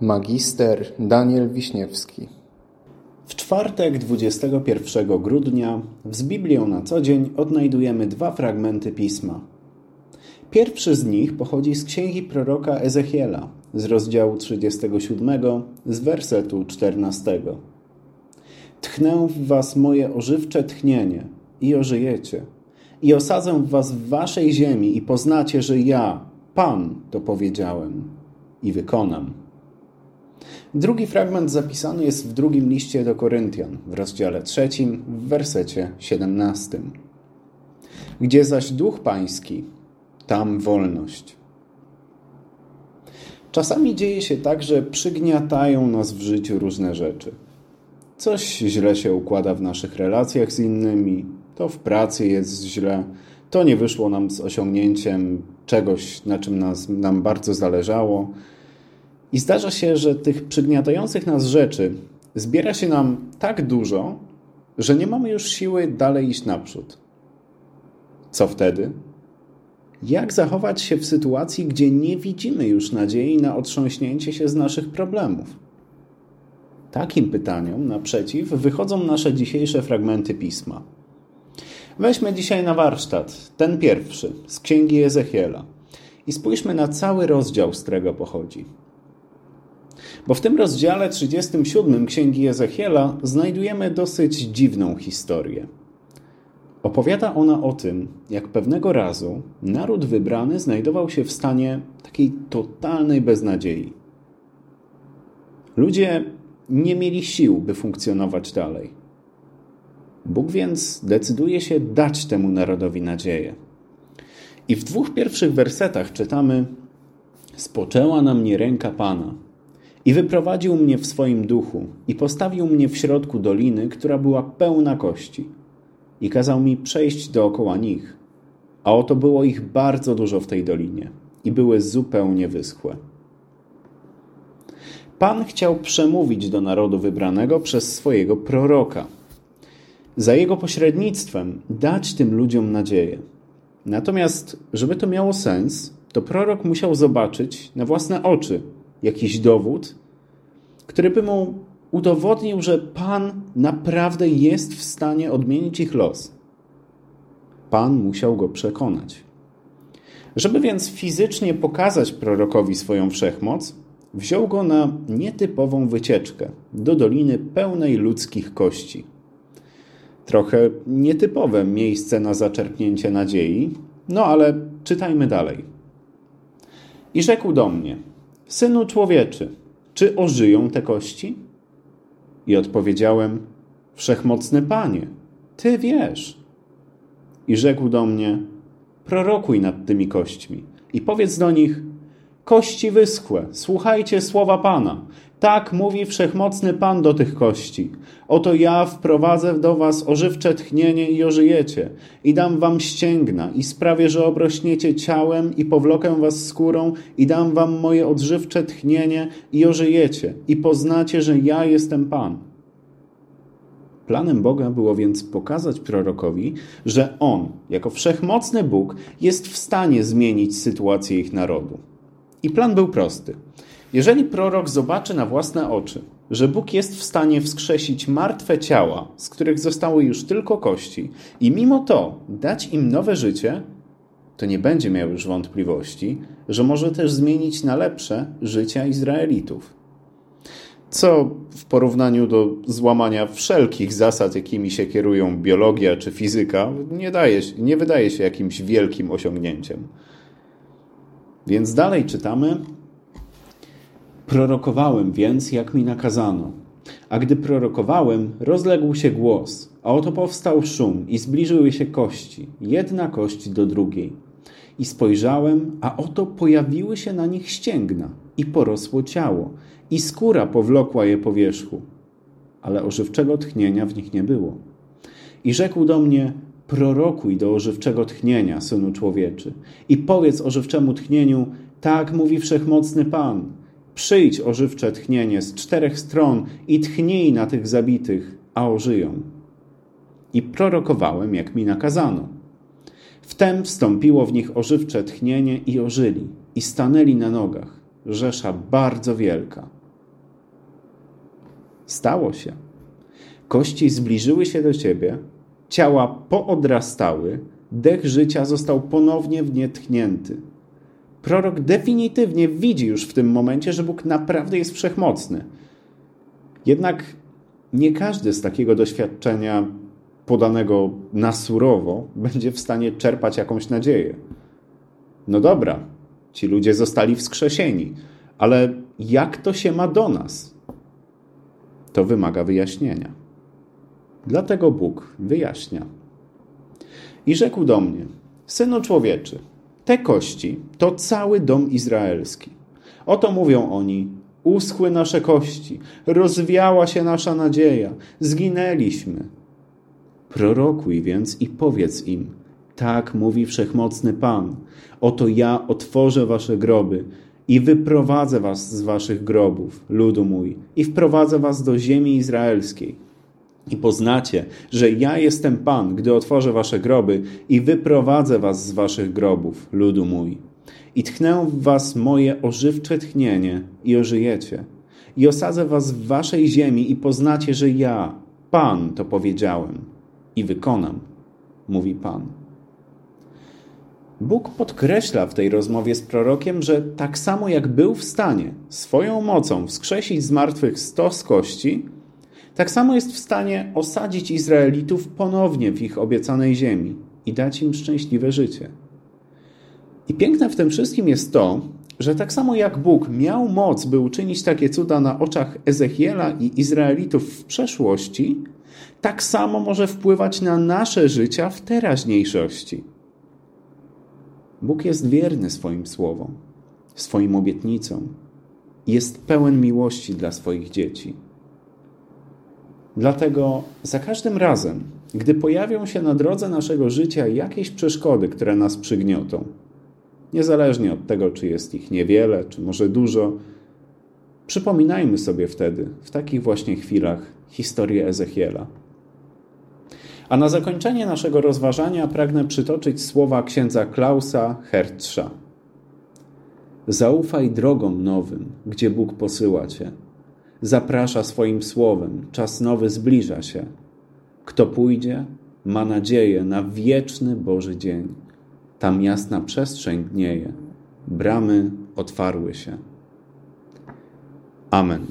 Magister Daniel Wiśniewski W czwartek 21 grudnia z Biblią na co dzień odnajdujemy dwa fragmenty pisma. Pierwszy z nich pochodzi z księgi proroka Ezechiela z rozdziału 37 z wersetu 14. Tchnę w was moje ożywcze tchnienie i ożyjecie i osadzę was w waszej ziemi i poznacie, że ja, Pan, to powiedziałem i wykonam. Drugi fragment zapisany jest w drugim liście do Koryntian, w rozdziale trzecim, w wersecie siedemnastym. Gdzie zaś duch pański, tam wolność. Czasami dzieje się tak, że przygniatają nas w życiu różne rzeczy. Coś źle się układa w naszych relacjach z innymi, to w pracy jest źle, to nie wyszło nam z osiągnięciem czegoś, na czym nas, nam bardzo zależało i zdarza się, że tych przygniatających nas rzeczy zbiera się nam tak dużo, że nie mamy już siły dalej iść naprzód. Co wtedy? Jak zachować się w sytuacji, gdzie nie widzimy już nadziei na otrząśnięcie się z naszych problemów? Takim pytaniom naprzeciw wychodzą nasze dzisiejsze fragmenty pisma. Weźmy dzisiaj na warsztat ten pierwszy z księgi Ezechiela i spójrzmy na cały rozdział, z którego pochodzi. Bo w tym rozdziale 37 Księgi Ezechiela znajdujemy dosyć dziwną historię. Opowiada ona o tym, jak pewnego razu naród wybrany znajdował się w stanie takiej totalnej beznadziei. Ludzie nie mieli sił, by funkcjonować dalej. Bóg więc decyduje się dać temu narodowi nadzieję. I w dwóch pierwszych wersetach czytamy: Spoczęła na mnie ręka Pana i wyprowadził mnie w swoim duchu i postawił mnie w środku doliny, która była pełna kości. I kazał mi przejść dookoła nich. A oto było ich bardzo dużo w tej dolinie i były zupełnie wyschłe. Pan chciał przemówić do narodu wybranego przez swojego proroka. Za jego pośrednictwem dać tym ludziom nadzieję. Natomiast, żeby to miało sens, to prorok musiał zobaczyć na własne oczy jakiś dowód, który by mu udowodnił, że Pan naprawdę jest w stanie odmienić ich los. Pan musiał go przekonać. Żeby więc fizycznie pokazać prorokowi swoją wszechmoc, wziął go na nietypową wycieczkę do doliny pełnej ludzkich kości. Trochę nietypowe miejsce na zaczerpnięcie nadziei, no ale czytajmy dalej. I rzekł do mnie: Synu człowieczy, czy ożyją te kości? I odpowiedziałem: Wszechmocny Panie, Ty wiesz. I rzekł do mnie: Prorokuj nad tymi kośćmi i powiedz do nich: Kości wyschłe, słuchajcie słowa Pana. Tak mówi wszechmocny Pan do tych kości. Oto ja wprowadzę do was ożywcze tchnienie i ożyjecie, i dam wam ścięgna, i sprawię, że obrośniecie ciałem, i powlokę was skórą, i dam wam moje odżywcze tchnienie i ożyjecie, i poznacie, że ja jestem Pan. Planem Boga było więc pokazać prorokowi, że on, jako wszechmocny Bóg, jest w stanie zmienić sytuację ich narodu. I plan był prosty. Jeżeli prorok zobaczy na własne oczy, że Bóg jest w stanie wskrzesić martwe ciała, z których zostały już tylko kości, i mimo to dać im nowe życie, to nie będzie miał już wątpliwości, że może też zmienić na lepsze życia Izraelitów. Co w porównaniu do złamania wszelkich zasad, jakimi się kierują biologia czy fizyka, nie, daje, nie wydaje się jakimś wielkim osiągnięciem. Więc dalej czytamy. Prorokowałem więc, jak mi nakazano. A gdy prorokowałem, rozległ się głos, a oto powstał szum i zbliżyły się kości, jedna kość do drugiej. I spojrzałem, a oto pojawiły się na nich ścięgna i porosło ciało, i skóra powlokła je po wierzchu, ale ożywczego tchnienia w nich nie było. I rzekł do mnie, prorokuj do ożywczego tchnienia, synu człowieczy, i powiedz ożywczemu tchnieniu, tak mówi wszechmocny Pan, przyjdź ożywcze tchnienie z czterech stron i tchnij na tych zabitych, a ożyją. I prorokowałem, jak mi nakazano. Wtem wstąpiło w nich ożywcze tchnienie i ożyli, i stanęli na nogach, rzesza bardzo wielka. Stało się. Kości zbliżyły się do ciebie, ciała poodrastały, dech życia został ponownie w nie tchnięty. Prorok definitywnie widzi już w tym momencie, że Bóg naprawdę jest wszechmocny. Jednak nie każdy z takiego doświadczenia podanego na surowo będzie w stanie czerpać jakąś nadzieję. No dobra, ci ludzie zostali wskrzesieni, ale jak to się ma do nas? To wymaga wyjaśnienia. Dlatego Bóg wyjaśnia. I rzekł do mnie: Synu człowieczy, te kości to cały dom izraelski. Oto mówią oni: Uschły nasze kości, rozwiała się nasza nadzieja, zginęliśmy. Prorokuj więc i powiedz im: Tak mówi wszechmocny Pan: Oto ja otworzę wasze groby i wyprowadzę was z waszych grobów, ludu mój, i wprowadzę was do ziemi izraelskiej. I poznacie, że ja jestem Pan, gdy otworzę wasze groby i wyprowadzę was z waszych grobów, ludu mój. I tchnę w was moje ożywcze tchnienie i ożyjecie. I osadzę was w waszej ziemi i poznacie, że ja, Pan, to powiedziałem i wykonam, mówi Pan. Bóg podkreśla w tej rozmowie z prorokiem, że tak samo jak był w stanie swoją mocą wskrzesić z martwych stos kości, tak samo jest w stanie osadzić Izraelitów ponownie w ich obiecanej ziemi i dać im szczęśliwe życie. I piękne w tym wszystkim jest to, że tak samo jak Bóg miał moc, by uczynić takie cuda na oczach Ezechiela i Izraelitów w przeszłości, tak samo może wpływać na nasze życia w teraźniejszości. Bóg jest wierny swoim słowom, swoim obietnicom. Jest pełen miłości dla swoich dzieci. Dlatego za każdym razem, gdy pojawią się na drodze naszego życia jakieś przeszkody, które nas przygniotą, niezależnie od tego, czy jest ich niewiele, czy może dużo, przypominajmy sobie wtedy, w takich właśnie chwilach, historię Ezechiela. A na zakończenie naszego rozważania pragnę przytoczyć słowa księdza Klausa Hertscha. Zaufaj drogom nowym, gdzie Bóg posyła cię. Zaprasza swoim słowem, czas nowy zbliża się. Kto pójdzie, ma nadzieję na wieczny Boży dzień. Tam jasna przestrzeń dnieje, bramy otwarły się. Amen.